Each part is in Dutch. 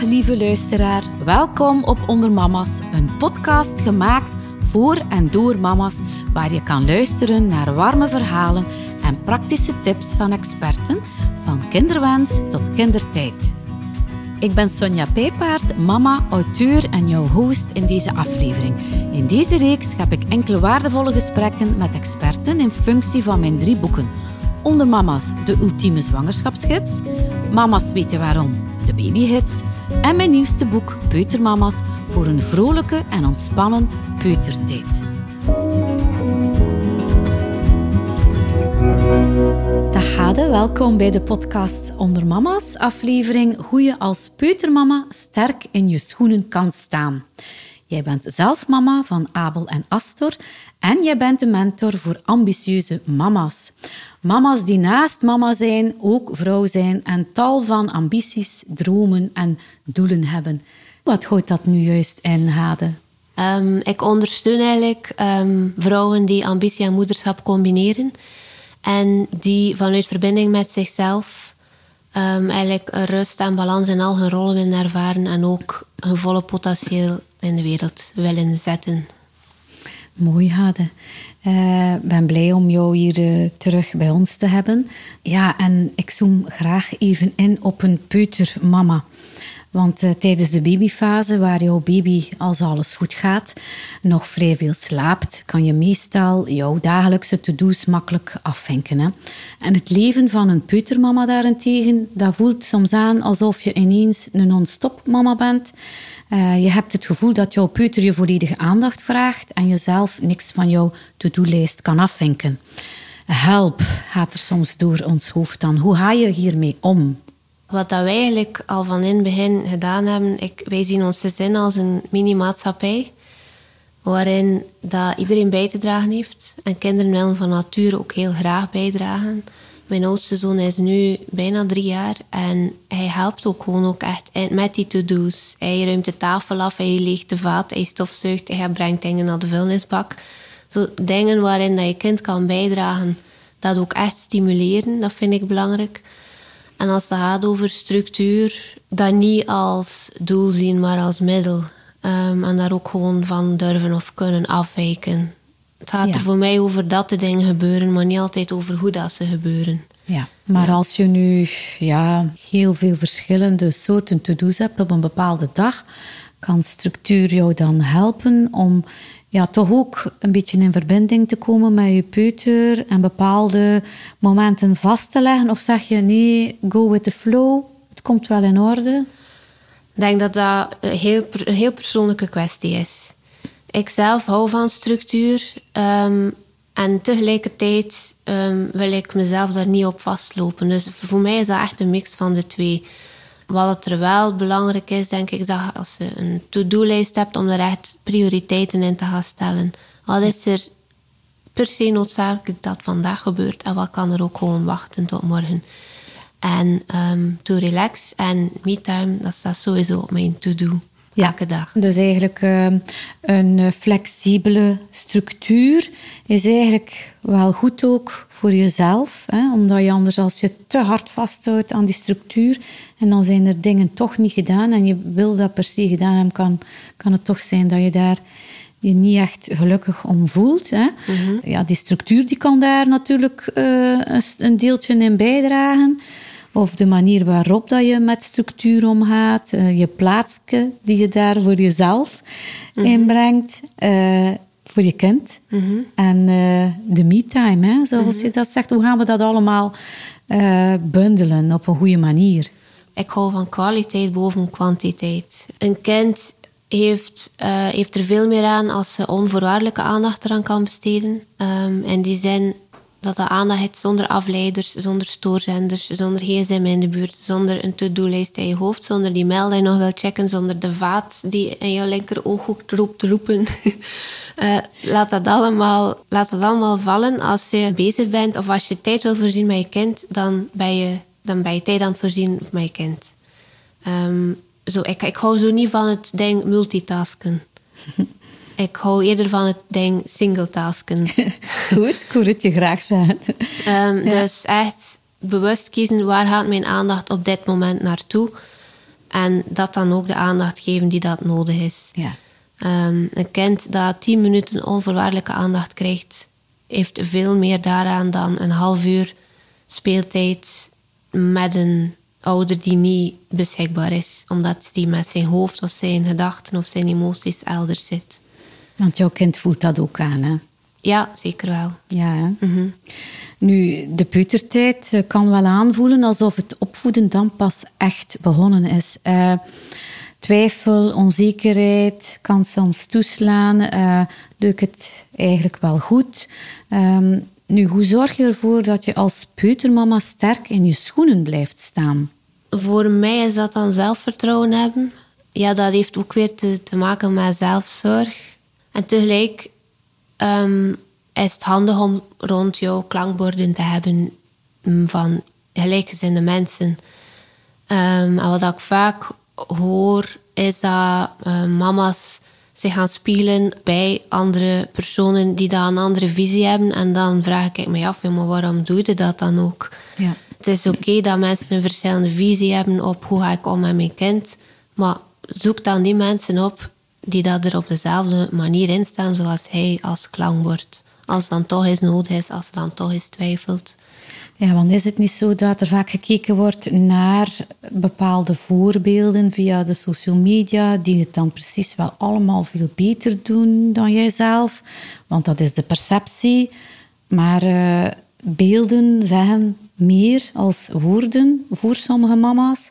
Lieve luisteraar, welkom op Onder Mama's, een podcast gemaakt voor en door mama's, waar je kan luisteren naar warme verhalen en praktische tips van experten, van kinderwens tot kindertijd. Ik ben Sonja Pijpaard, mama, auteur en jouw host in deze aflevering. In deze reeks heb ik enkele waardevolle gesprekken met experten in functie van mijn drie boeken. Onder Mama's, de ultieme zwangerschapsgids. Mama's weten waarom, de babyhits. En mijn nieuwste boek, Peutermama's, voor een vrolijke en ontspannen peutertijd. Dag Hade, welkom bij de podcast Onder Mama's, aflevering Hoe je als peutermama sterk in je schoenen kan staan. Jij bent zelf mama van Abel en Astor en jij bent de mentor voor ambitieuze mama's. Mama's die naast mama zijn, ook vrouw zijn en tal van ambities, dromen en doelen hebben. Wat houdt dat nu juist in, Hade? Um, ik ondersteun eigenlijk um, vrouwen die ambitie en moederschap combineren. En die vanuit verbinding met zichzelf um, eigenlijk rust en balans in al hun rollen willen ervaren. En ook hun volle potentieel in de wereld willen zetten. Mooi, Hade. Ik uh, ben blij om jou hier uh, terug bij ons te hebben. Ja, en ik zoom graag even in op een peutermama. Want uh, tijdens de babyfase, waar jouw baby, als alles goed gaat, nog vrij veel slaapt, kan je meestal jouw dagelijkse to-do's makkelijk afvinken. Hè? En het leven van een peutermama daarentegen, dat voelt soms aan alsof je ineens een non-stop mama bent. Uh, je hebt het gevoel dat jouw peuter je volledige aandacht vraagt en je zelf niks van jouw to-do-lijst kan afvinken. Help gaat er soms door ons hoofd dan. Hoe ga je hiermee om? Wat dat wij eigenlijk al van in het begin gedaan hebben, ik, wij zien ons gezin als een mini-maatschappij, waarin dat iedereen bij te dragen heeft. En kinderen willen van nature ook heel graag bijdragen. Mijn oudste zoon is nu bijna drie jaar en hij helpt ook gewoon ook echt met die to-do's. Hij ruimt de tafel af, hij leegt de vaat, hij stofzuigt, hij brengt dingen naar de vuilnisbak. Dingen waarin dat je kind kan bijdragen, dat ook echt stimuleren, dat vind ik belangrijk. En als het gaat over structuur, dat niet als doel zien, maar als middel. Um, en daar ook gewoon van durven of kunnen afwijken. Het gaat ja. er voor mij over dat de dingen gebeuren, maar niet altijd over hoe dat ze gebeuren. Ja, maar ja. als je nu ja, heel veel verschillende soorten to-do's hebt op een bepaalde dag, kan structuur jou dan helpen om ja, toch ook een beetje in verbinding te komen met je peuter en bepaalde momenten vast te leggen? Of zeg je nee, go with the flow, het komt wel in orde? Ik denk dat dat een heel, een heel persoonlijke kwestie is. Ik zelf hou van structuur um, en tegelijkertijd um, wil ik mezelf daar niet op vastlopen. Dus voor mij is dat echt een mix van de twee. Wat er wel belangrijk is, denk ik, dat als je een to-do-lijst hebt, om daar echt prioriteiten in te gaan stellen. Wat is er per se noodzakelijk dat vandaag gebeurt en wat kan er ook gewoon wachten tot morgen? En um, to relax en me-time, dat staat sowieso op mijn to-do. Ja, elke dag. Dus eigenlijk uh, een flexibele structuur is eigenlijk wel goed ook voor jezelf. Hè? Omdat je anders als je te hard vasthoudt aan die structuur en dan zijn er dingen toch niet gedaan en je wil dat per se gedaan hebben, kan, kan het toch zijn dat je daar je niet echt gelukkig om voelt. Hè? Mm -hmm. Ja, die structuur die kan daar natuurlijk uh, een deeltje in bijdragen. Of de manier waarop dat je met structuur omgaat. Uh, je plaatsje die je daar voor jezelf mm -hmm. inbrengt. Uh, voor je kind. Mm -hmm. En uh, de me-time, hè, zoals mm -hmm. je dat zegt. Hoe gaan we dat allemaal bundelen op een goede manier? Ik hou van kwaliteit boven kwantiteit. Een kind heeft, heeft er veel meer aan als ze onvoorwaardelijke aandacht eraan kan besteden. Um, in die zin dat de aandacht zonder afleiders, zonder stoorzenders, zonder gsm in de buurt, zonder een to-do-lijst in je hoofd, zonder die mail je nog wil checken, zonder de vaat die in je linker ooghoek roept roepen. uh, laat, dat allemaal, laat dat allemaal vallen als je bezig bent of als je tijd wil voorzien met je kind, dan ben je, dan ben je tijd aan het voorzien met je kind. Um, zo, ik, ik hou zo niet van het ding multitasken. Ik hou eerder van het ding singletasken. Goed, ik hoor het je graag zeggen. Um, ja. Dus echt bewust kiezen waar gaat mijn aandacht op dit moment naartoe. En dat dan ook de aandacht geven die dat nodig is. Ja. Ehm, een kind dat tien minuten onvoorwaardelijke aandacht krijgt, heeft veel meer daaraan dan een half uur speeltijd met een ouder die niet beschikbaar is, omdat die met zijn hoofd of zijn gedachten of zijn emoties elders zit. Want jouw kind voelt dat ook aan, hè? Ja, zeker wel. Ja, hè? Nu, de puberteit eh, kan wel aanvoelen alsof het opvoeden dan pas echt begonnen is. Eh, twijfel, onzekerheid kan soms toeslaan. Uh, doe ik het eigenlijk wel goed? Ehm, nu, hoe zorg je ervoor dat je als peutermama sterk in je schoenen blijft staan? Voor mij is dat dan zelfvertrouwen hebben. Ja, dat heeft ook weer te, te maken met zelfzorg. En tegelijk ehm, is het handig om rond jou klankborden te hebben van gelijkgezinde mensen. Um, en wat ik vaak hoor, is dat uh, mama's zich gaan spelen bij andere personen die daar een andere visie hebben. En dan vraag ik me af, maar waarom doe je dat dan ook? Ja. Het is oké dat mensen een verschillende visie hebben op hoe ga ik om met mijn kind. Maar zoek dan die mensen op die dat er op dezelfde manier in staan zoals hij als klankbord. Als dan toch eens nodig is, als dan toch eens twijfelt. Ja, want is het niet zo dat er vaak gekeken wordt naar bepaalde voorbeelden via de social media, die het dan precies wel allemaal veel beter doen dan jijzelf? Want dat is de perceptie. Maar uh, beelden zeggen meer als woorden voor sommige mama's.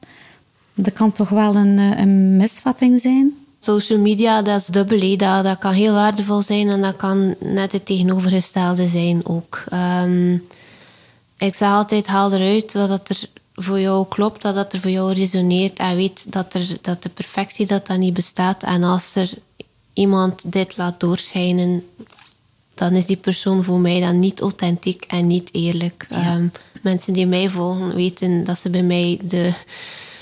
Dat kan toch wel een, een misvatting zijn? Social media, dat is dubbel. Dat, dat kan heel waardevol zijn en dat kan net het tegenovergestelde zijn ook. Um, ik zeg altijd, haal eruit wat er voor jou klopt, wat er voor jou resoneert. En weet dat, er, dat de perfectie dat dat niet bestaat. En als er iemand dit laat doorschijnen, dan is die persoon voor mij dan niet authentiek en niet eerlijk. Ja. mensen die mij volgen weten dat ze bij mij de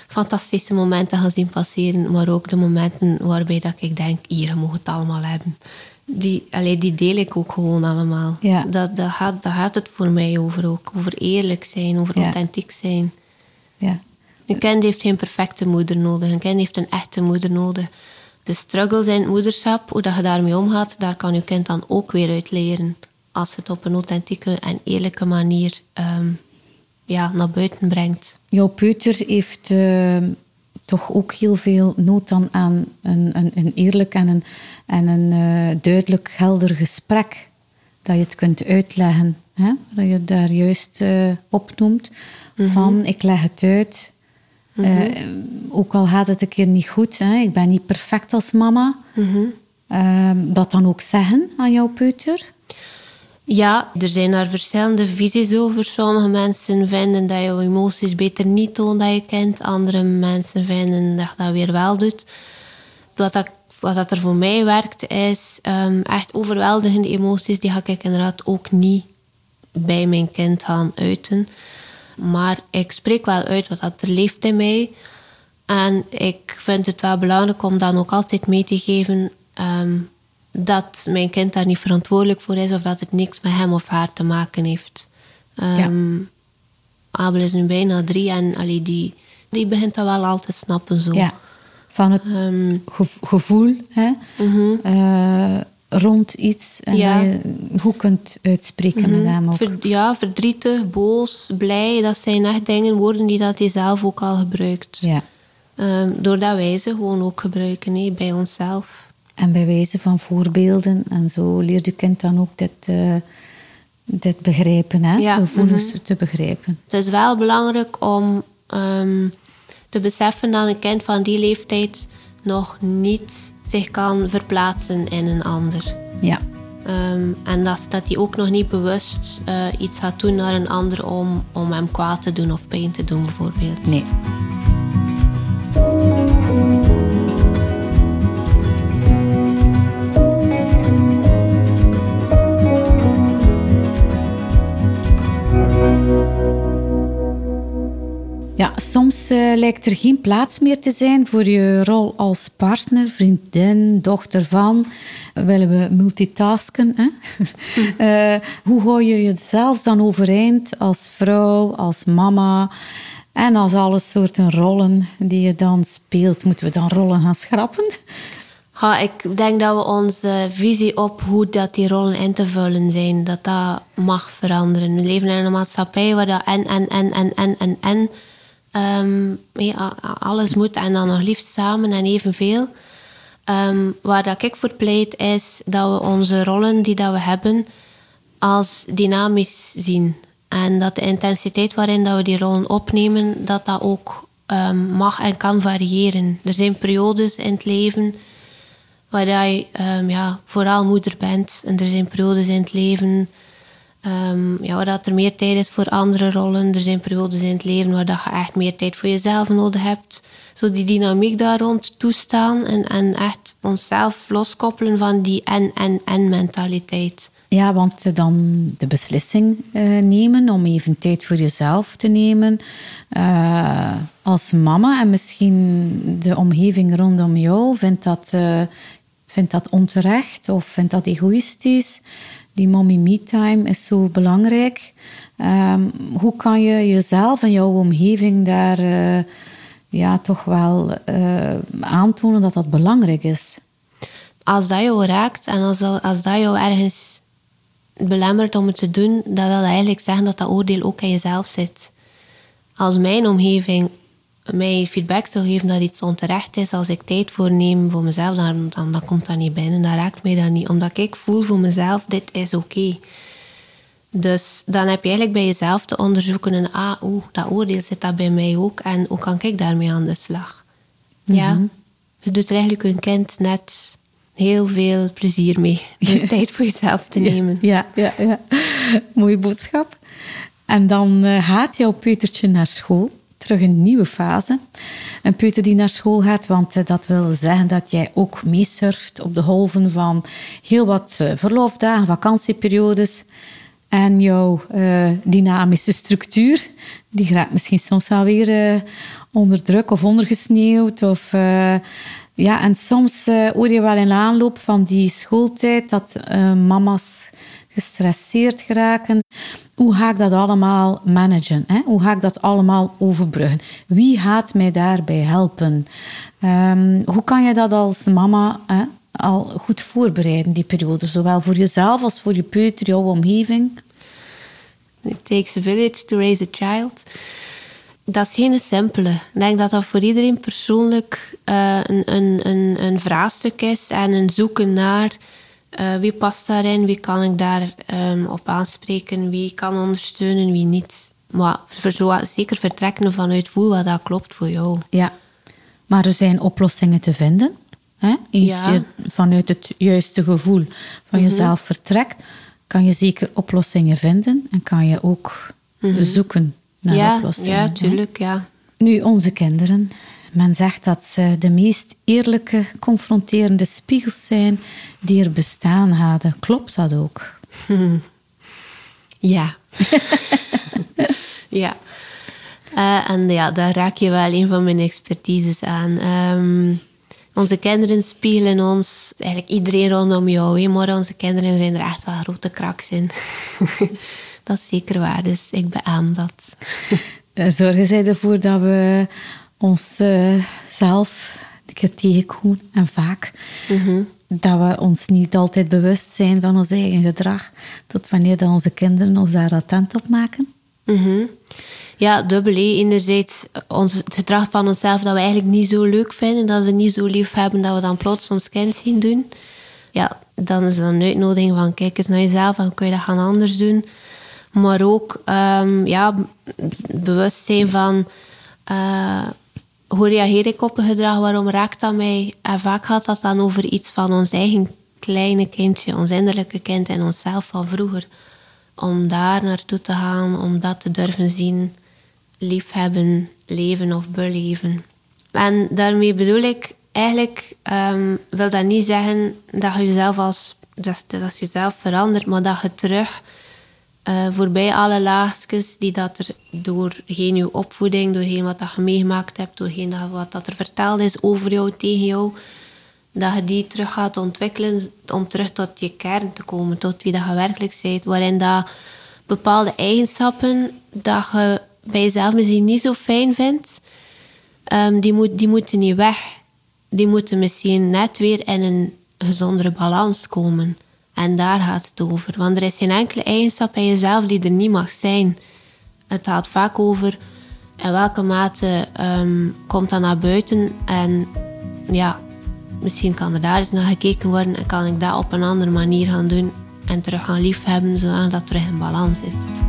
fantastische momenten gaan zien passeren, maar ook de momenten waarbij dat ik denk, hier, je mag het allemaal hebben die, allee, die deel ik ook gewoon allemaal. Ja. Dat, dat, gaat, dat gaat het voor mij over ook. Over eerlijk zijn, over authentiek zijn. Ja. Een kind heeft geen perfecte moeder nodig. Een kind heeft een echte moeder nodig. De struggles in het moederschap, hoe dat je daarmee omgaat, daar kan je kind dan ook weer uit leren. Als het op een authentieke en eerlijke manier um, ja, naar buiten brengt. Jouw peuter heeft... Uh toch ook heel veel nood dan aan een, een, een eerlijk en een, en een uh, duidelijk helder gesprek. Dat je het kunt uitleggen. Hè? Dat je daar juist uh, opnoemt. Mm Van, ik leg het uit. Mm -hmm. uh, ook al gaat het een keer niet goed. Hè? Ik ben niet perfect als mama. Mm -hmm. dat dan ook zeggen aan jouw peuter. Ja, er zijn daar verschillende visies over. Sommige mensen vinden dat je emoties beter niet toont dat je kent. Andere mensen vinden dat je dat weer wel doet. Wat, dat, wat dat er voor mij werkt, is um, echt overweldigende emoties. Die ga ik inderdaad ook niet bij mijn kind gaan uiten. Maar ik spreek wel uit wat dat er leeft in mij. En ik vind het wel belangrijk om dan ook altijd mee te geven... Um, dat mijn kind daar niet verantwoordelijk voor is of dat het niks met hem of haar te maken heeft. Um, ja. Abel is nu bijna drie en allee, die, die begint dat wel al te snappen. Zo. Ja. Van het um, gevoel hè? -hmm. uh, rond iets en ja. dat je hoe kunt uitspreken met hem ook. Ver, ja, verdrietig, boos, blij, dat zijn echt dingen, woorden die dat hij zelf ook al gebruikt. Ja. Um, doordat wij ze gewoon ook gebruiken he, bij onszelf. En bij wijze van voorbeelden. En zo leert je kind dan ook dit, uh, dit begrijpen, hè? Ja. gevoelens mm -hmm. te begrijpen. Het is wel belangrijk om um, te beseffen dat een kind van die leeftijd nog niet zich kan verplaatsen in een ander. Ja. Um, en dat, dat hij ook nog niet bewust uh, iets gaat doen naar een ander om, om hem kwaad te doen of pijn te doen, bijvoorbeeld. Nee. Ja, soms uh, lijkt er geen plaats meer te zijn voor je rol als partner, vriendin, dochter van. Willen we multitasken? Hè? uh, hoe hou je jezelf dan overeind als vrouw, als mama? En als alle soorten rollen die je dan speelt, moeten we dan rollen gaan schrappen? Ik denk dat we onze visie op hoe dat die rollen in te vullen zijn, dat dat mag veranderen. We leven in een maatschappij waar dat en, en, en, en, en, en ja, alles moet en dan nog liefst samen en evenveel. Um, waar dat ik voor pleit is dat we onze rollen die dat we hebben als dynamisch zien. En dat de intensiteit waarin dat we die rollen opnemen, dat dat ook um, mag en kan variëren. Er zijn periodes in het leven waar je ja, vooral moeder bent. En er zijn periodes in het leven um, ja, dat er meer tijd is voor andere rollen. Er zijn periodes in het leven waar dat je echt meer tijd voor jezelf nodig hebt. Zo die dynamiek daar rond toestaan en, en echt onszelf loskoppelen van die en-en-en mentaliteit. Ja, want dan de beslissing uh, nemen om even tijd voor jezelf te nemen. Uh, als mama en misschien de omgeving rondom jou vindt dat, uh, vindt dat onterecht of vindt dat egoïstisch. Die mommy me time is zo belangrijk. Um, hoe kan je jezelf en jouw omgeving daar ja, toch wel aantonen dat dat belangrijk is? Als dat jou raakt en als, als dat jou ergens belemmert om het te doen, dat wil eigenlijk zeggen dat dat oordeel ook aan jezelf zit. Als mijn omgeving mij feedback zou geven dat iets onterecht is, als ik tijd voor neem voor mezelf, dan, dan, dan komt dat niet binnen, dan raakt mij dat niet. Omdat ik voel voor mezelf, dit is oké. Dus dan heb je eigenlijk bij jezelf te onderzoeken, en, ah, oeh, dat oordeel zit dat bij mij ook, en hoe kan ik daarmee aan de slag? Ja, mhm. je doet er eigenlijk een kind net heel veel plezier mee. Tijd voor jezelf te nemen. Ja, ja, ja. Mooie boodschap. En dan uh, gaat jouw peutertje naar school. Terug een nieuwe fase. Een peuter die naar school gaat, want uh, dat wil zeggen dat jij ook meesurft op de golven van heel wat uh, verlofdagen, vakantieperiodes. En jouw dynamische structuur, die raakt misschien soms wel weer onder druk of ondergesneeuwd. Of ja, en soms hoor je wel in aanloop van die schooltijd dat mama's gestresseerd geraken. Hoe ga ik dat allemaal managen? Hè? Hoe ga ik dat allemaal overbruggen? Wie gaat mij daarbij helpen? Um, hoe kan je dat als mama hè, al goed voorbereiden, die periode? Zowel voor jezelf als voor je peuter, jouw omgeving? It takes a village to raise a child dat is geen simpele. Ik denk dat dat voor iedereen persoonlijk uh, een, een, een, een, vraagstuk is en een zoeken naar uh, wie past daarin, wie kan ik daar um, op aanspreken, wie kan ondersteunen, wie niet. Maar voor zo, zeker vertrekken vanuit voel wat dat klopt voor jou. Ja, maar er zijn oplossingen te vinden. Hè? Ja. je vanuit het juiste gevoel van mhm. jezelf vertrekt, kan je zeker oplossingen vinden en kan je ook mm zoeken ja, Ja, tuurlijk, ja. Nu, onze kinderen. Men zegt dat ze de meest eerlijke, confronterende spiegels zijn die er bestaan hadden. Klopt dat ook? Ja. ja. Uh, en ja, daar raak je wel een van mijn expertises aan. Um, onze kinderen spiegelen ons, eigenlijk iedereen rondom jou, maar onze kinderen zijn er echt wel grote kraks in. Dat is zeker waar, dus ik beaam dat. Eh, zorgen zij ervoor dat we onszelf zelf de keer tegenkomen en vaak mhm. dat we ons niet altijd bewust zijn van ons eigen gedrag, tot wanneer dat onze kinderen ons daar attent op maken? Mhm. Ja, dubbel. Enerzijds ons, het gedrag van onszelf dat we eigenlijk niet zo leuk vinden, dat we niet zo lief hebben, dat we dan plots ons kind zien doen. Ja, dan is dat een uitnodiging van kijk eens naar jezelf en kun je dat gaan anders doen. Maar ook um, ja, bewust zijn van uh, hoe reageer ik op een gedrag, waarom raakt dat mij? En vaak gaat dat dan over iets van ons eigen kleine kindje, ons innerlijke kind en onszelf van vroeger. Om daar naartoe te gaan, om dat te durven zien, liefhebben, leven of beleven. En daarmee bedoel ik eigenlijk, um, wil dat niet zeggen dat je jezelf als, dat, dat jezelf verandert, maar dat je terug uh, voorbij alle laagjes die dat er doorheen je opvoeding, doorheen wat dat je meegemaakt hebt, doorheen wat dat er verteld is over jou, tegen jou, dat je die terug gaat ontwikkelen om terug tot je kern te komen, tot wie dat je werkelijk bent, waarin dat bepaalde eigenschappen dat je bij jezelf misschien niet zo fijn vindt, ehm, die, moet, die moeten niet weg. Die moeten misschien net weer in een gezondere balans komen. En daar gaat het over. Want er is geen enkele eigenschap bij jezelf die er niet mag zijn. Het gaat vaak over in welke mate um, komt dat naar buiten. En ja, misschien kan er daar eens naar gekeken worden en kan ik dat op een andere manier gaan doen en terug gaan liefhebben, zodat dat terug in balans is.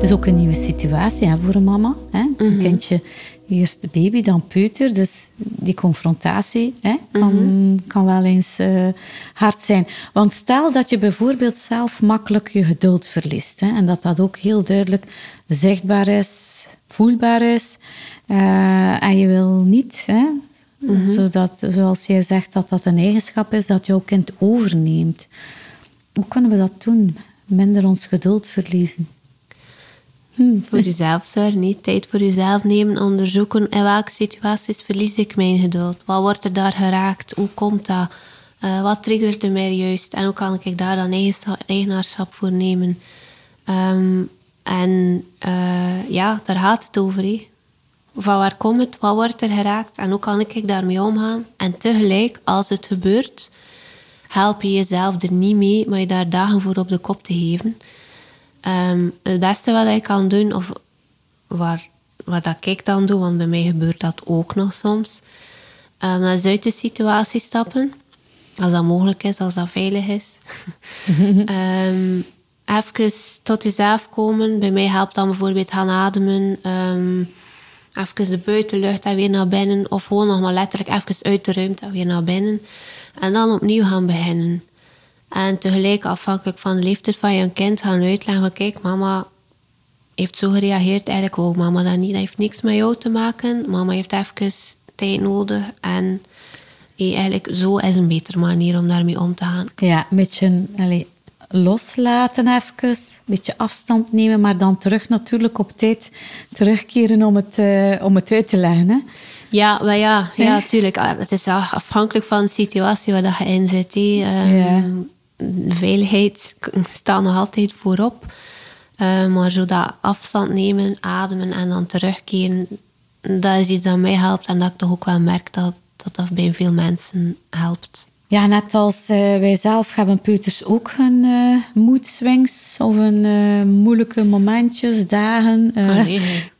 Het is ook een nieuwe situatie hè, voor een mama. Hè? Een mhm. kindje, eerst de baby, dan peuter. Dus die confrontatie hè, kan, mhm. kan wel eens uh, hard zijn. Want stel dat je bijvoorbeeld zelf makkelijk je geduld verliest. Hè, en dat dat ook heel duidelijk zichtbaar is, voelbaar is. Uh, en je wil niet, hè, mhm. zodat, zoals jij zegt, dat dat een eigenschap is dat jouw kind overneemt. Hoe kunnen we dat doen? Minder ons geduld verliezen. Hm. Voor jezelf zorgen, niet tijd voor jezelf nemen, onderzoeken in welke situaties verlies ik mijn geduld. Wat wordt er daar geraakt? Hoe komt dat? Uh, wat triggert er mij juist? En hoe kan ik daar dan eigenaarschap voor nemen? Um, en uh, ja, daar gaat het over. Van waar komt het? Wat wordt er geraakt? En hoe kan ik daarmee omgaan? En tegelijk, als het gebeurt, help je jezelf er niet mee, maar je daar dagen voor op de kop te geven. Ehm, het beste wat ik kan doen, of waar, wat dat ik dan doe, want bij mij gebeurt dat ook nog soms, um, dat is uit de situatie stappen. Als dat mogelijk is, als dat veilig is. um, even tot jezelf komen. Bij mij helpt dan bijvoorbeeld gaan ademen. Even de buitenlucht en weer naar binnen. Of gewoon nog maar letterlijk even uit de ruimte en weer naar binnen. En dan opnieuw gaan beginnen. En tegelijk afhankelijk van de leeftijd van je kind gaan uitleggen kijk, mama heeft zo gereageerd, eigenlijk ook mama dat niet. Dat heeft niks met jou te maken. Mama heeft even tijd nodig en eigenlijk zo is een betere manier om daarmee om te gaan. Ja, een beetje allez, loslaten even, een beetje afstand nemen, maar dan terug natuurlijk op tijd terugkeren om het, uh, om het uit te leggen. Hè? Ja, maar ja, ja, natuurlijk. Ah, het is afhankelijk van de situatie waar je in zit. Ehm, ja veiligheid staat nog altijd voorop. Uh, maar zo dat afstand nemen, ademen en dan terugkeren, dat is iets dat mij helpt en dat ik toch ook wel merk dat dat, dat bij veel mensen helpt. Ja, net als uh, wij zelf hebben Peuters ook hun uh, moedswings of hun uh, moeilijke momentjes, dagen. Oh, nee.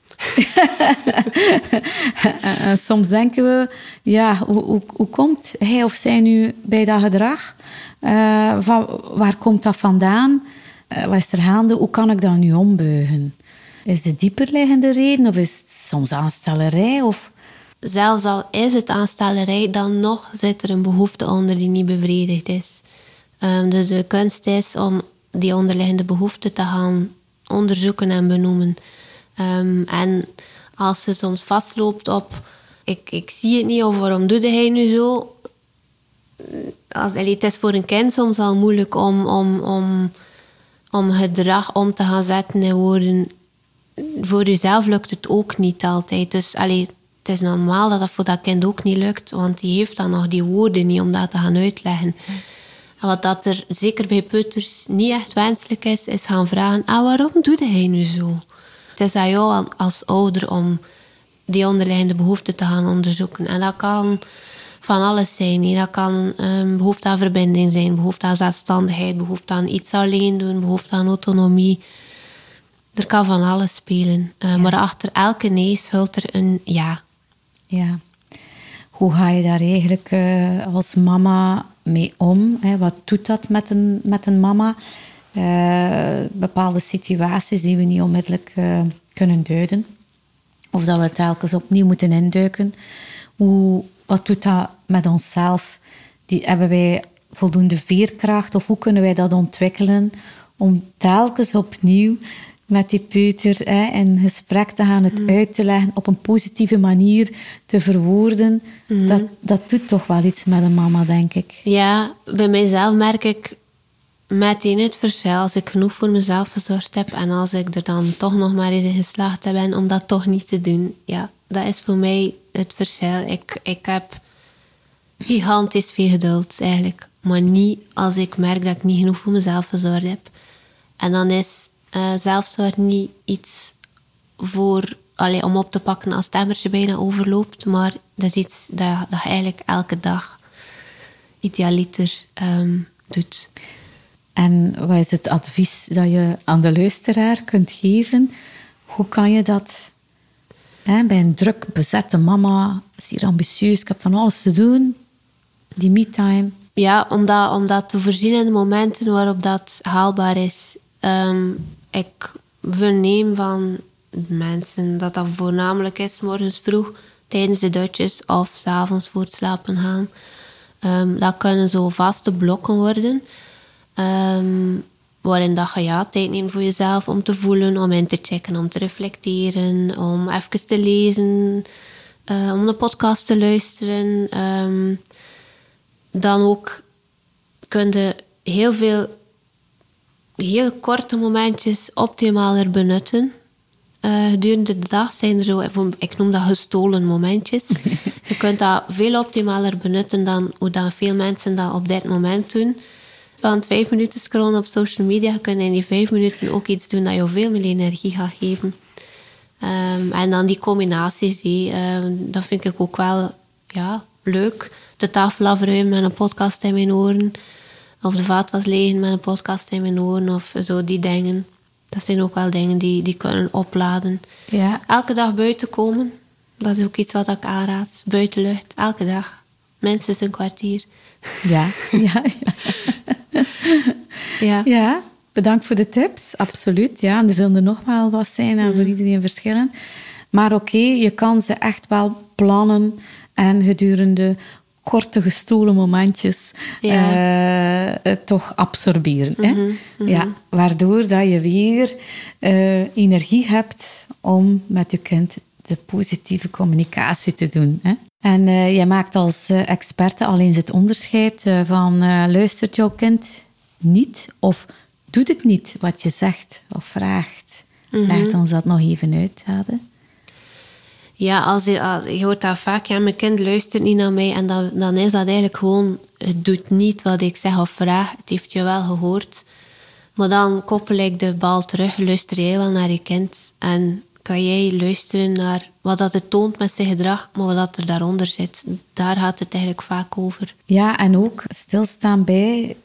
soms denken we, ja, hoe, hoe, hoe komt hij of zij nu bij dat gedrag? Uh, van, waar komt dat vandaan? Uh, wat is er gaande? Hoe kan ik dat nu ombuigen? Is het dieperliggende reden of is het soms aanstellerij? Of... Zelfs al is het aanstellerij, dan nog zit er een behoefte onder die niet bevredigd is. Um, dus de kunst is om die onderliggende behoefte te gaan onderzoeken en benoemen. Um, en als ze soms vastloopt op ik, ik zie het niet of waarom doet hij nu zo, als, het is voor een kind soms al moeilijk om, om, om, om gedrag om te gaan zetten in woorden. Voor jezelf lukt het ook niet altijd. Dus allee, het is normaal dat dat voor dat kind ook niet lukt, want die heeft dan nog die woorden niet om dat te gaan uitleggen. En wat dat er zeker bij putters niet echt wenselijk is, is gaan vragen: ah, waarom doet hij nu zo? Het is aan jou als ouder om die onderliggende behoeften te gaan onderzoeken. En dat kan van alles zijn. Dat kan um, behoefte aan verbinding zijn, behoefte aan zelfstandigheid, behoefte aan iets alleen doen, behoefte aan autonomie. Er kan van alles spelen. Uh, Maar achter elke nee schuilt er een ja. Ja. Hoe ga je daar eigenlijk uh, als mama mee om? Hè? Wat doet dat met een, met een mama? Uh, bepaalde situaties die we niet onmiddellijk kunnen duiden. Of dat we telkens opnieuw moeten induiken. Hoe, wat doet dat met onszelf? Die, hebben wij voldoende veerkracht of hoe kunnen wij dat ontwikkelen om telkens opnieuw met die peuter hè, in gesprek te gaan, het mm. uit te leggen, op een positieve manier te verwoorden. Mm. Dat, dat doet toch wel iets met een mama, denk ik. Ja, bij mijzelf merk ik meteen het verschil als ik genoeg voor mezelf gezorgd heb en als ik er dan toch nog maar eens in geslaagd ben om dat toch niet te doen. Ja, dat is voor mij het verschil. Ik, ik heb gigantisch veel geduld eigenlijk. Maar niet als ik merk dat ik niet genoeg voor mezelf gezorgd heb. En dan is uh, zelfzorg niet iets voor, allee, om op te pakken als het emmertje bijna overloopt. Maar dat is iets dat, dat je eigenlijk elke dag idealiter um, doet. En wat is het advies dat je aan de luisteraar kunt geven? Hoe kan je dat hè, bij een druk bezette mama, is ambitieus, ik heb van alles te doen, die me-time? Ja, om dat, te voorzien in de momenten waarop dat haalbaar is. Um, ik verneem van mensen dat dat voornamelijk is morgens vroeg tijdens de dutjes of s'avonds voor het slapen gaan. Um, dat kunnen zo vaste blokken worden. Um, waarin dat je ja, tijd neemt voor jezelf om te voelen, om in te checken, om te reflecteren, om even te lezen, uh, om de podcast te luisteren. Um, dan ook kun je heel veel heel korte momentjes optimaler benutten. Uh, gedurende de dag zijn er zo, ik noem dat gestolen momentjes. je kunt dat veel optimaler benutten dan hoe dan veel mensen dat op dit moment doen. Want vijf minuten scrollen op social media, kun je in die vijf minuten ook iets doen dat je veel meer energie gaat geven. Um, en dan die combinaties, die, um, dat vind ik ook wel ja, leuk. De tafel afruimen met een podcast in mijn oren. Of de vaatwas liggen met een podcast in mijn oren. Of zo, die dingen. Dat zijn ook wel dingen die, die kunnen opladen. Ja. Elke dag buiten komen. Dat is ook iets wat ik aanraad. Buitenlucht, elke dag. Minstens een kwartier. Ja, ja, ja. ja. ja. bedankt voor de tips. Absoluut. Ja, en er zullen er nog wel wat zijn en voor mhm. iedereen verschillen. Maar oké, je kan ze echt wel plannen en gedurende korte gestolen momentjes ja. uh, toch absorberen. hè? Mhm, mhm. Ja, waardoor dat je weer uh, energie hebt om met je kind de positieve communicatie te doen. Hè? En uh, jij maakt als experte al eens het onderscheid van luistert jouw kind niet of doet het niet wat je zegt of vraagt. Mm Leg ons dat nog even uit, Hade. Ja, als je, je hoort dat vaak, ja, mijn kind luistert niet naar mij. En dan, dan is dat eigenlijk gewoon, het doet niet wat ik zeg of vraag. Het heeft je wel gehoord. Maar dan koppel ik de bal terug. Luister jij wel naar je kind? En kan jij luisteren naar wat dat het toont met zijn gedrag, maar wat dat er daaronder zit? Daar gaat het eigenlijk vaak over. Ja, en ook stilstaan bij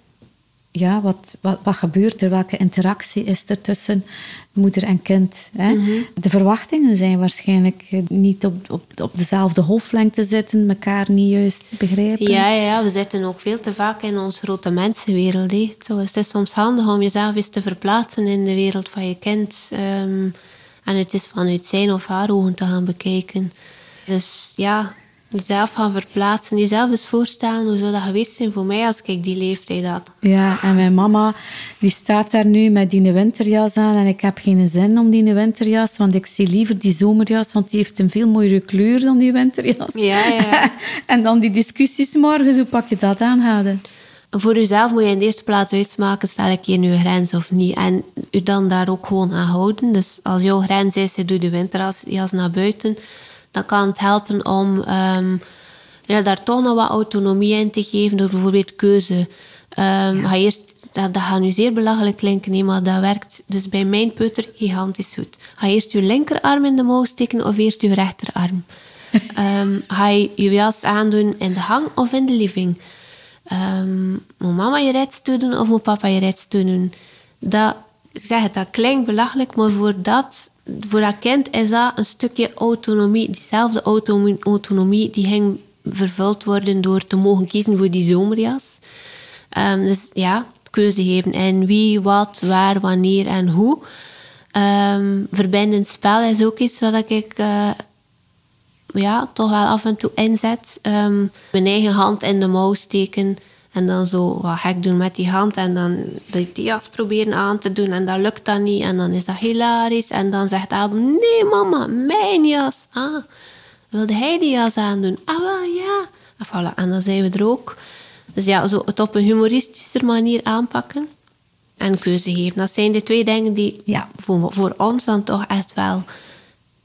ja, wat, wat, wat gebeurt er? Welke interactie is er tussen moeder en kind? Hè? Mhm. De verwachtingen zijn waarschijnlijk niet op, op, op dezelfde golflengte zitten, elkaar niet juist begrijpen. Ja, ja, ja, we zitten ook veel te vaak in onze grote mensenwereld. Hè. Zo, het is soms handig om jezelf eens te verplaatsen in de wereld van je kind. Um, en het is vanuit zijn of haar ogen te gaan bekijken. Dus ja, jezelf gaan verplaatsen, jezelf eens voorstellen hoe zou dat geweest zijn voor mij als ik die leeftijd had. Ja, en mijn mama die staat daar nu met die winterjas aan en ik heb geen zin om die winterjas, want ik zie liever die zomerjas, want die heeft een veel mooiere kleur dan die winterjas. Ja, ja. en dan die discussies morgens, hoe pak je dat aan, Hade? Voor jezelf moet je in de eerste plaats uitmaken, stel ik hier nu een grens of niet. En u dan daar ook gewoon aan houden. Dus als jouw grens is, je doet de winterjas naar buiten dan kan het helpen om um, ja, daar toch nog wat autonomie in te geven door bijvoorbeeld keuze. Um, ja. eerst, dat, dat gaat nu zeer belachelijk klinken, maar dat werkt dus bij mijn putter gigantisch goed. Ga eerst je linkerarm in de mouw steken of eerst je rechterarm? um, ga je je jas aandoen in de hang of in de living? Um, moet mama je rits doen of moet papa je rits doen? Dat, zeg dat klinkt belachelijk, maar voor dat voor dat kind is dat een stukje autonomie. Diezelfde autonomie die ging vervuld worden door te mogen kiezen voor die zomerjas. Um, dus ja, keuze geven in wie, wat, waar, wanneer en hoe. Um, verbindend spel is ook iets wat ik uh, ja, toch wel af en toe inzet. Um, mijn eigen hand in de mouw steken en dan zo wat gek doen met die hand. En dan die jas proberen aan te doen. En dat lukt dan niet. En dan is dat hilarisch. En dan zegt Abel, nee mama, mijn jas. Ah, wilde hij die jas aandoen? Ah wel, ja. En, voilà. en dan zijn we er ook. Dus ja, zo het op een humoristische manier aanpakken. En keuze geven. Dat zijn de twee dingen die ja. voor, voor ons dan toch echt wel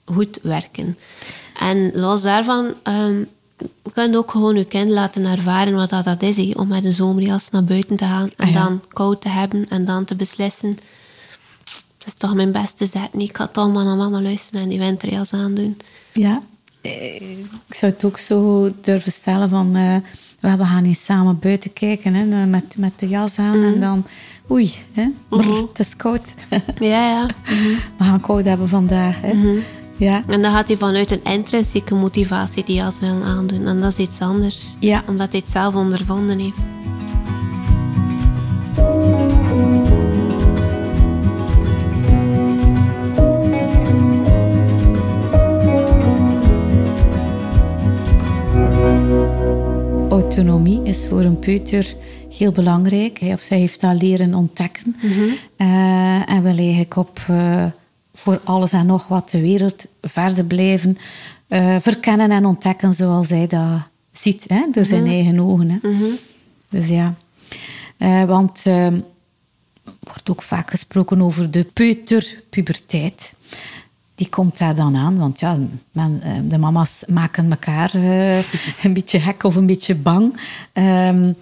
goed werken. En los daarvan um, je ook gewoon je kind laten ervaren wat dat, dat is. om met een zomerjas naar buiten te gaan en ah, dan koud te hebben en dan te beslissen. Dat is toch mijn beste zet niet. Ik ga toch maar naar mama luisteren en die winterjas aandoen. Ja, eh, ik zou het ook zo durven stellen van... Uh, we gaan eens samen buiten kijken hè, met, met de jas aan en mhm. dan... Oei, hè, mhm. het is koud. ja, ja. We gaan koud hebben vandaag. Hè. Mhm. Ja. En dan gaat hij vanuit een intrinsieke motivatie die jas willen aandoen. En dat is iets anders. Ja. Omdat hij het zelf ondervonden heeft. Autonomie is voor een peuter heel belangrijk. Hij of zij heeft dat leren ontdekken. Mm -hmm. uh, en wil eigenlijk op... Uh, voor alles en nog wat de wereld verder blijven uh, verkennen en ontdekken zoals hij dat ziet, hè, door zijn mhm. eigen ogen. Hè. Mhm. Dus ja, uh, want uh, wordt ook vaak gesproken over de peuterpuberteit. Die komt daar dan aan, want ja, men, de mama's maken elkaar een beetje gek of een beetje bang. Um,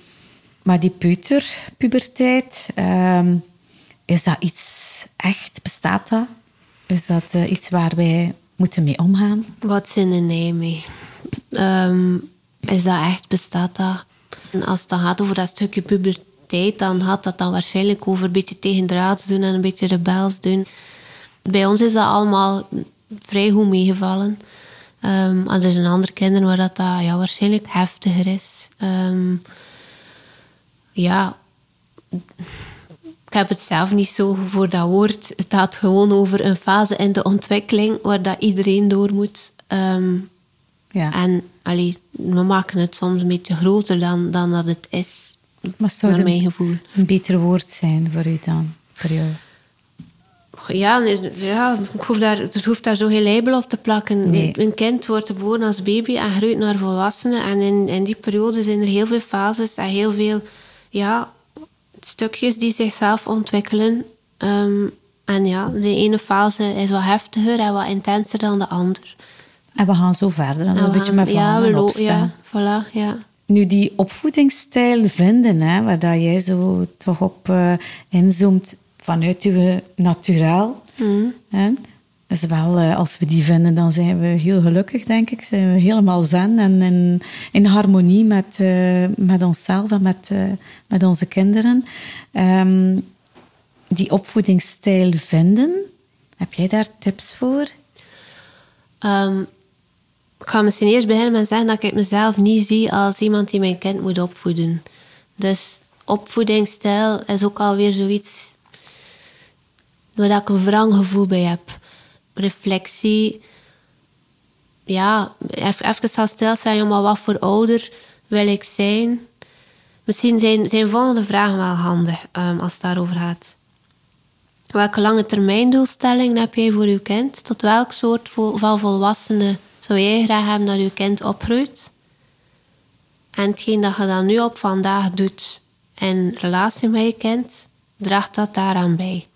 maar die peuterpuberteit, um, is dat iets echt? Bestaat dat? Is dat uh, iets waar wij moeten mee omgaan? Wat zin er nee mee? Um, is dat echt, bestaat dat? En als het dan gaat over dat stukje puberteit, dan gaat dat dan waarschijnlijk over een beetje tegendraads doen en een beetje rebels doen. Bij ons is dat allemaal vrij goed meegevallen. Um, er zijn andere kinderen waar dat, dat ja, waarschijnlijk heftiger is. Um, ja, heb het zelf niet zo voor dat woord. Het gaat gewoon over een fase in de ontwikkeling waar dat iedereen door moet. Ehm, ja. En allee, we maken het soms een beetje groter dan, dan dat het is. Maar zou naar mijn gevoel. Een beter woord zijn voor u dan? Voor jou? Ja, ja ik hoef daar, het hoeft daar zo geen label op te plakken. Nee. Een kind wordt geboren als baby en groeit naar volwassenen. En in, in die periode zijn er heel veel fases en heel veel ja, stukjes die zichzelf ontwikkelen. Ehm, en ja, de ene fase is wat heftiger en wat intenser dan de andere. En we gaan zo verder en, een beetje met ja, we opstaan. Ja, voilà, ja. Nu, die opvoedingsstijl vinden, hè, waar dat jij zo toch op uh, inzoomt vanuit je naturaal. Mm. Hè, is wel, uh, als we die vinden, dan zijn we heel gelukkig, denk ik. Zijn we helemaal zen en in, in harmonie met, uh, met onszelf en met, uh, met onze kinderen. Um, die opvoedingsstijl vinden, heb jij daar tips voor? Um, ik ga misschien eerst beginnen met zeggen dat ik mezelf niet zie als iemand die mijn kind moet opvoeden. Dus opvoedingsstijl is ook alweer zoiets waar ik een wrang gevoel bij heb reflectie. Ja, even gaan stilstaan, wat voor ouder wil ik zijn? Misschien zijn, zijn volgende vragen wel handig um, als het daarover gaat. Welke lange termijn doelstellingen heb jij voor je kind? Tot welk soort van volwassene zou jij graag hebben dat je kind opgroeit? En hetgeen dat je dan nu op vandaag doet in relatie met je kind, draagt dat daaraan bij?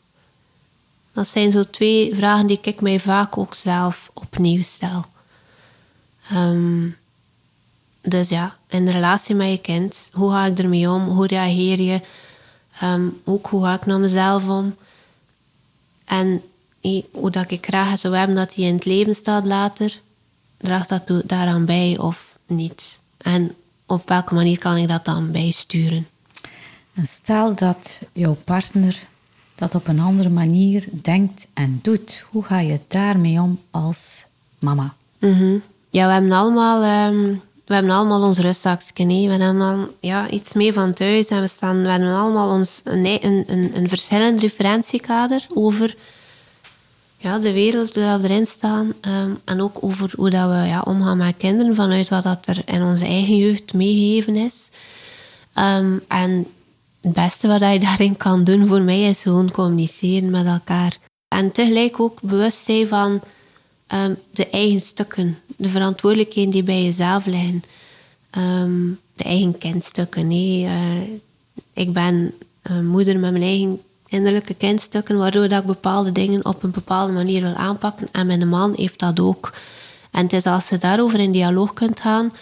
Dat zijn zo twee vragen die ik mij vaak ook zelf opnieuw stel. Ehm, dus ja, in de relatie met je kind, hoe ga ik ermee om? Hoe reageer je? Ehm, ook hoe ga ik naar mezelf om? En hoe dat ik graag zou hebben dat hij in het leven staat later, draagt dat daaraan bij of niet? En op welke manier kan ik dat dan bijsturen? En stel dat jouw partner dat op een andere manier denkt en doet. Hoe ga je daarmee om als mama? Mhm. Ja, we hebben allemaal, um, we hebben allemaal ons rustzakje. We hebben allemaal ja, iets mee van thuis en we, staan, we hebben allemaal ons, een, een, een, verschillend referentiekader over ja, de wereld waar we erin staan. Ehm, en ook over hoe dat we ja, omgaan met kinderen vanuit wat dat er in onze eigen jeugd meegegeven is. Um, en het beste wat je daarin kan doen voor mij is gewoon communiceren met elkaar. En tegelijk ook bewust zijn van um, de eigen stukken, de verantwoordelijkheden die bij jezelf liggen. Um, de eigen kindstukken. Nee, uh, ik ben een moeder met mijn eigen innerlijke kindstukken, waardoor dat ik bepaalde dingen op een bepaalde manier wil aanpakken. En mijn man heeft dat ook. En het is als je daarover in dialoog kunt gaan,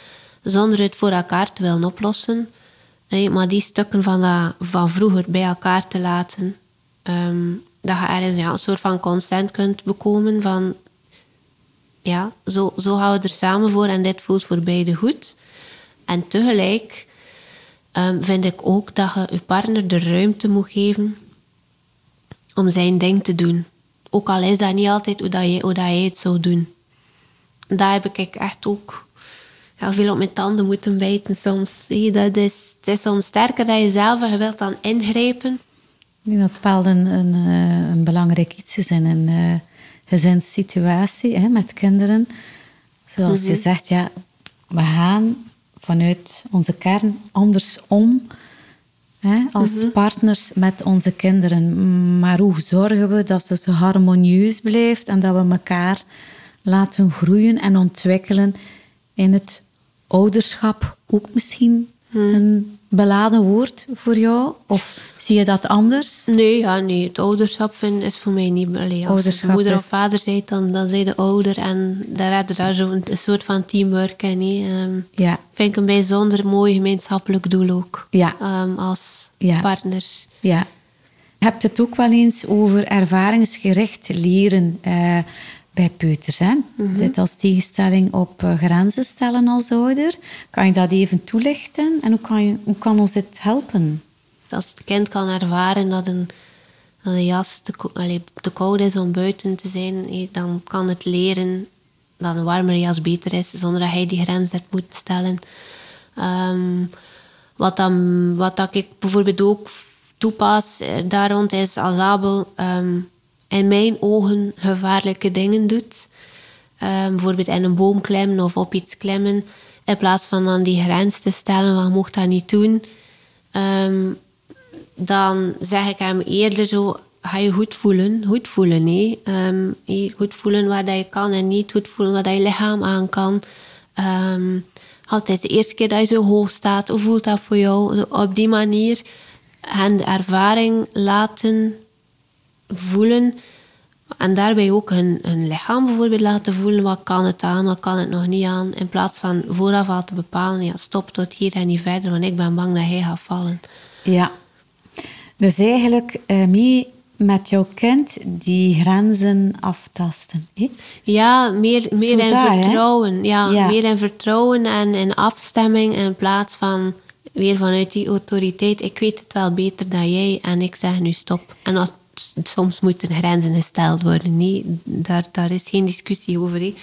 zonder het voor elkaar te willen oplossen, maar die stukken van, dat, van vroeger bij elkaar te laten, ehm, dat je ergens ja, een soort van consent kunt bekomen van ja, zo, zo gaan we er samen voor en dit voelt voor beide goed. En tegelijk um, vind ik ook dat je je partner de ruimte moet geven om zijn ding te doen. Ook al is dat niet altijd hoe, dat je, het zou doen. Daar heb ik echt ook heel veel op mijn tanden moeten bijten soms. Dat is, het is soms sterker dan jezelf en je wilt dan ingrijpen. Ik denk dat bepaald een, een, eh, een belangrijk iets is in een uh, gezinssituatie hè, met kinderen. Zoals je mhm. zegt, ja, we gaan vanuit onze kern anders om hè, als mhm. partners met onze kinderen. Maar hoe zorgen we dat het harmonieus blijft en dat we elkaar laten groeien en ontwikkelen in het ouderschap ook misschien mhm. een beladen woord voor jou? Of zie je dat anders? Nee, ja, nee. het ouderschap vind, is voor mij niet... Allee, als moeder of vader zei, dan, dan zei de ouder. En daar hadden daar zo'n een soort van teamwork in. Um, ja. Vind ik een bijzonder mooi gemeenschappelijk doel ook. Ja. Um, als ja. partners. Ja. Je hebt het ook wel eens over ervaringsgericht leren. Uh, bij peuters. Hè? Mhm. Dit als tegenstelling op uh, grenzen stellen als ouder. Kan je dat even toelichten? En hoe kan, je, hoe kan ons dit helpen? Als het kind kan ervaren dat een, dat een jas te, allee, te koud is om buiten te zijn, dan kan het leren dat een warmere jas beter is, zonder dat hij die grens hebt moet stellen. Um, wat, dan, wat dat ik bijvoorbeeld ook toepas eh, daar rond is als Abel... Um, in mijn ogen gevaarlijke dingen doet. Um, bijvoorbeeld in een boom klimmen of op iets klimmen. In plaats van dan die grens te stellen van mocht dat niet doen. Um, dan zeg ik hem eerder zo, ga je goed voelen. Goed voelen, nee. Um, goed voelen waar dat je kan en niet goed voelen wat je lichaam aan kan. Altijd de eerste keer dat je zo hoog staat, hoe voelt dat voor jou? Op die manier hen de ervaring laten voelen. En daarbij ook hun, hun lichaam bijvoorbeeld laten voelen. Wat kan het aan, wat kan het nog niet aan. In plaats van vooraf al te bepalen, ja, stop tot hier en niet verder. Want ik ben bang dat hij gaat vallen. Ja. Dus eigenlijk uh, mee met jouw kind die grenzen aftasten. Ja, meer, meer in vertrouwen. Ja, ja, meer in vertrouwen en in afstemming in plaats van weer vanuit die autoriteit. Ik weet het wel beter dan jij en ik zeg nu stop. En als soms moeten grenzen gesteld worden. Nee, daar, daar is geen discussie over. Hé.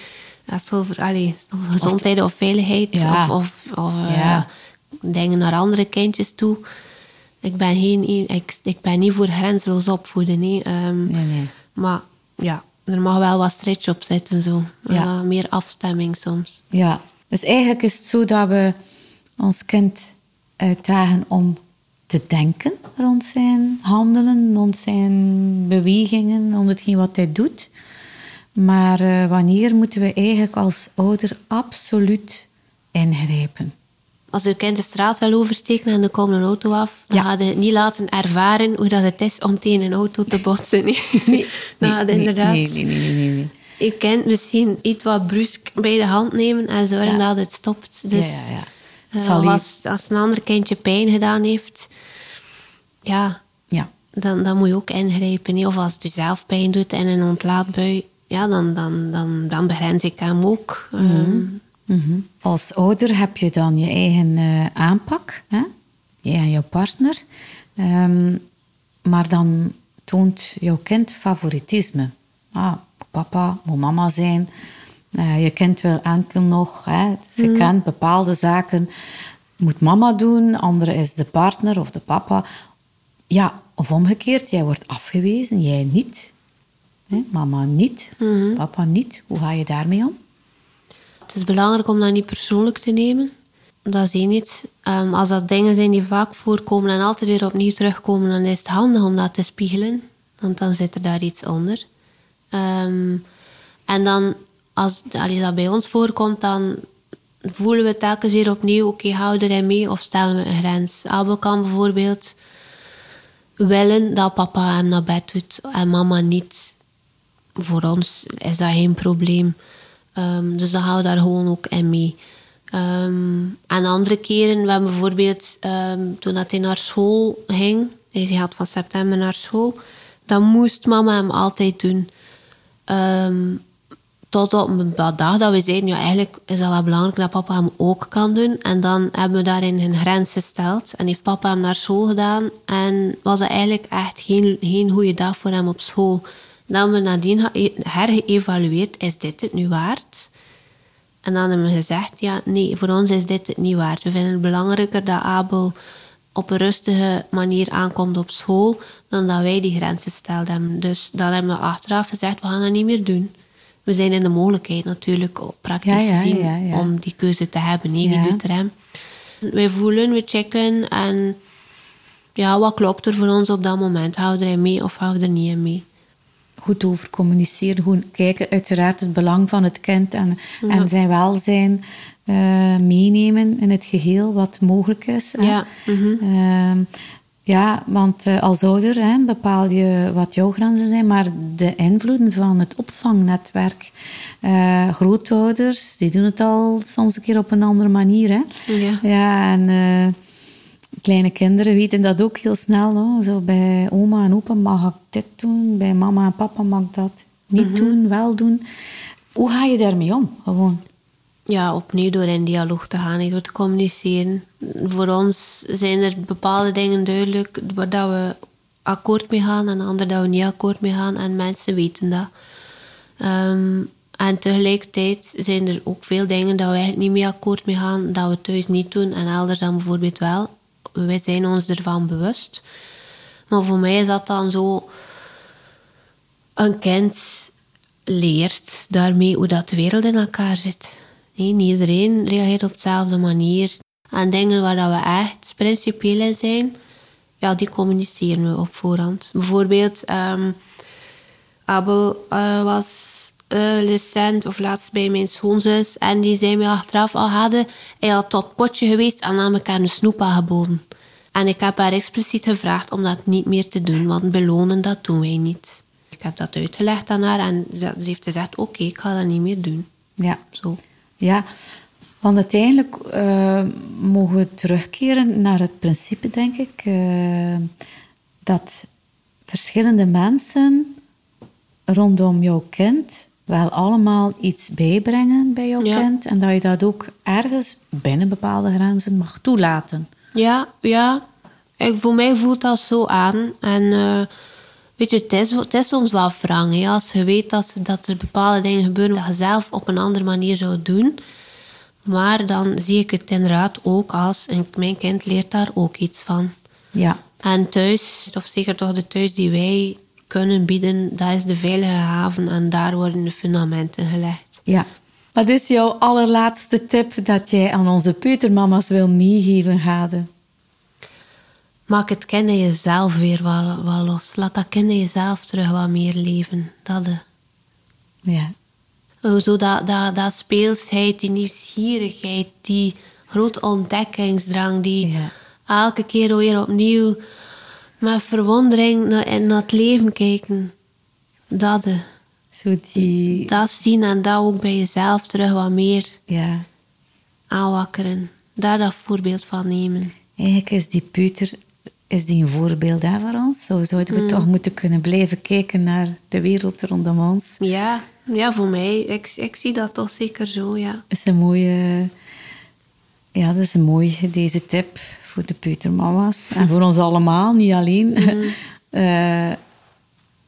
Als het over allee, gezondheid of veiligheid of, of, of uh, dingen naar andere kindjes toe. Ik ben, geen, ik, ik ben niet voor grenzeloos opvoeden. Um, nee, nee. Maar ja, er mag wel wat stretch op zitten. Zo. Ja. meer afstemming soms. Ja, dus eigenlijk is het zo dat we ons kind uitdagen om te denken rond zijn handelen, rond zijn bewegingen, rond hetgeen wat hij doet. Maar uh, wanneer moeten we eigenlijk als ouder absoluut ingrijpen? Als uw kind de straat wil oversteken en er komt een auto af, dan ja. gaat het niet laten ervaren hoe dat het is om tegen een auto te botsen. Nee, nee, inderdaad... Nee, nee, nee, nee, nee. Je kind misschien iets wat brusk bij de hand nemen en zorgen dat het stopt. Dus ja, ja, ja. Uh, als, als een ander kindje pijn gedaan heeft, ja, ja. Dan, dan moet je ook ingrijpen. Of als het je zelf pijn doet en een ontlaatbui, ja, dan, dan, dan, dan begrens ik hem ook. Mhm. Ehm, mhm. Als ouder heb je dan je eigen uh, aanpak, hè? jij en jouw partner. Ehm, maar dan toont jouw kind favoritisme. Ah, papa moet mama zijn. Uh, je kind wil enkel nog, hè, je mm. kent bepaalde zaken, moet mama doen, andere is de partner of de papa. Ja, of omgekeerd, jij wordt afgewezen, jij niet. Mama niet, mhm. papa niet. Hoe ga je daarmee om? Het is belangrijk om dat niet persoonlijk te nemen. Dat is één iets. Um, als dat dingen zijn die vaak voorkomen en altijd weer opnieuw terugkomen, dan is het handig om dat te spiegelen. Want dan zit er daar iets onder. Ehm, en dan, als, als dat bij ons voorkomt, dan voelen we telkens weer opnieuw, oké, okay, houden er mee of stellen we een grens. Abel kan bijvoorbeeld willen dat papa hem naar bed doet en mama niet. Voor ons is dat geen probleem. Ehm, dus dan gaan we daar gewoon ook in mee. Ehm, en andere keren, we hebben bijvoorbeeld ehm, toen dat hij naar school ging, hij gaat van september naar school, dan moest mama hem altijd doen. Um, tot op een dag dat we zeiden, ja, eigenlijk is dat wel belangrijk dat papa hem ook kan doen. En dan hebben we daarin een grens gesteld. En heeft papa hem naar school gedaan. En was dat eigenlijk echt geen, geen goede dag voor hem op school. Dan we nadien hergeëvalueerd, is dit het nu waard? En dan hebben we gezegd, ja, nee, voor ons is dit het niet waard. We vinden het belangrijker dat Abel op een rustige manier aankomt op school, dan dat wij die grenzen steld hebben. Dus dan hebben we achteraf gezegd, we gaan dat niet meer doen. We zijn in de mogelijkheid natuurlijk, praktisch gezien, om die keuze te hebben. Nee, wie doet er hem? Wij voelen, we checken en ja, wat klopt er voor ons op dat moment? Houden we er mee of houden we er niet mee? goed over communiceren. Goed kijken, uiteraard het belang van het kind en, en zijn welzijn uh, meenemen in het geheel wat mogelijk is. Ja. Mhm. Ehm, ja, want uh, als ouder hè, bepaal je wat jouw grenzen zijn, maar de invloeden van het opvangnetwerk. Uh, grootouders, die doen het al soms een keer op een andere manier. Hè? Ja. ja en kleine kinderen weten dat ook heel snel. Hoor. Zo bij oma en opa mag ik dit doen, bij mama en papa mag ik dat niet mhm. doen, wel doen. Hoe ga je daarmee om? Gewoon. Ja, opnieuw door in dialoog te gaan, door te communiceren. Voor ons zijn er bepaalde dingen duidelijk waar dat we akkoord mee gaan en andere dat we niet akkoord mee gaan. En mensen weten dat. Ehm, en tegelijkertijd zijn er ook veel dingen dat we eigenlijk niet mee akkoord mee gaan, dat we thuis niet doen en elders dan bijvoorbeeld wel wij zijn ons ervan bewust. Maar voor mij is dat dan zo... Een kind leert daarmee hoe dat de wereld in elkaar zit. Nee, niet iedereen reageert op dezelfde manier. En dingen waar we echt principieel in zijn, ja, die communiceren we op voorhand. Bijvoorbeeld, um, Abel uh, was uh, recent of laatst bij mijn schoonzus. En die zei me achteraf al hadden, hij had tot potje geweest en aan elkaar een snoep aangeboden. En ik heb haar expliciet gevraagd om dat niet meer te doen, want belonen dat doen wij niet. Ik heb dat uitgelegd aan haar en ze heeft gezegd, oké, ik ga dat niet meer doen. Ja. Zo. Ja, want uiteindelijk uh, mogen we terugkeren naar het principe, denk ik, uh, dat verschillende mensen rondom jouw kind wel allemaal iets bijbrengen bij jouw kind. En dat je dat ook ergens binnen bepaalde grenzen mag toelaten. Ja, ja. Ik, voor mij voelt dat zo aan. En uh, weet je, het is, het is soms wel wrang. Als je weet dat, dat er bepaalde dingen gebeuren dat je zelf op een andere manier zou doen. Maar dan zie ik het inderdaad ook als... En mijn kind leert daar ook iets van. Ja. En thuis, of zeker toch de thuis die wij kunnen bieden, dat is de veilige haven en daar worden de fundamenten gelegd. Ja. Wat is jouw allerlaatste tip dat jij aan onze peutermama's wil meegeven, Gade? Maak het kind jezelf weer wel, wel los. Laat dat kind jezelf terug wat meer leven. Dat de. Ja. Zo dat, dat, dat speelsheid, die nieuwsgierigheid, die grote ontdekkingsdrang, die elke keer weer opnieuw met verwondering naar, naar het leven kijken. Dat de. Zo die... Dat zien en dat ook bij jezelf terug wat meer ja. aanwakkeren. Daar dat voorbeeld van nemen. Eigenlijk is die puter is die een voorbeeld hè, voor ons. Zo zouden we mm. toch moeten kunnen blijven kijken naar de wereld rondom ons. Ja, ja voor mij. Ik, ik zie dat toch zeker zo, ja. Is een mooie... Ja, dat is een mooie, deze tip voor de peutermama's. En voor ons allemaal, niet alleen. Mm. uh,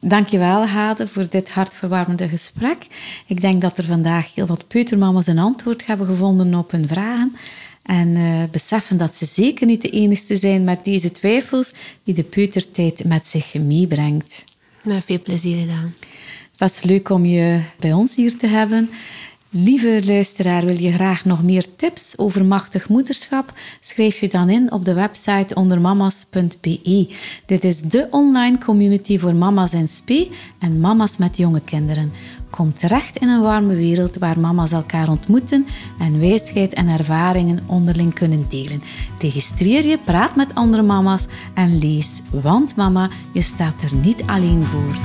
Dankjewel, Hade, voor dit hartverwarmende gesprek. Ik denk dat er vandaag heel wat peutermama's een antwoord hebben gevonden op hun vragen. En uh, beseffen dat ze zeker niet de enige zijn met deze twijfels die de peutertijd met zich meebrengt. Met veel plezier gedaan. Het was leuk om je bij ons hier te hebben. Lieve luisteraar, wil je graag nog meer tips over machtig moederschap? Schrijf je dan in op de website ondermama's.be. Dit is de online community voor mama's in spe en mama's met jonge kinderen. Kom terecht in een warme wereld waar mama's elkaar ontmoeten en wijsheid en ervaringen onderling kunnen delen. Registreer je, praat met andere mama's en lees, want mama, je staat er niet alleen voor.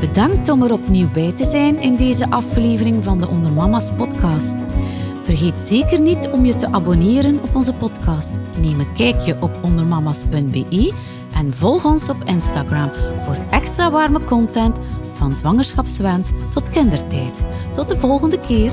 Bedankt om er opnieuw bij te zijn in deze aflevering van de Onder Mama's podcast. Vergeet zeker niet om je te abonneren op onze podcast. Neem een kijkje op ondermamas.be en volg ons op Instagram voor extra warme content van zwangerschapswens tot kindertijd. Tot de volgende keer.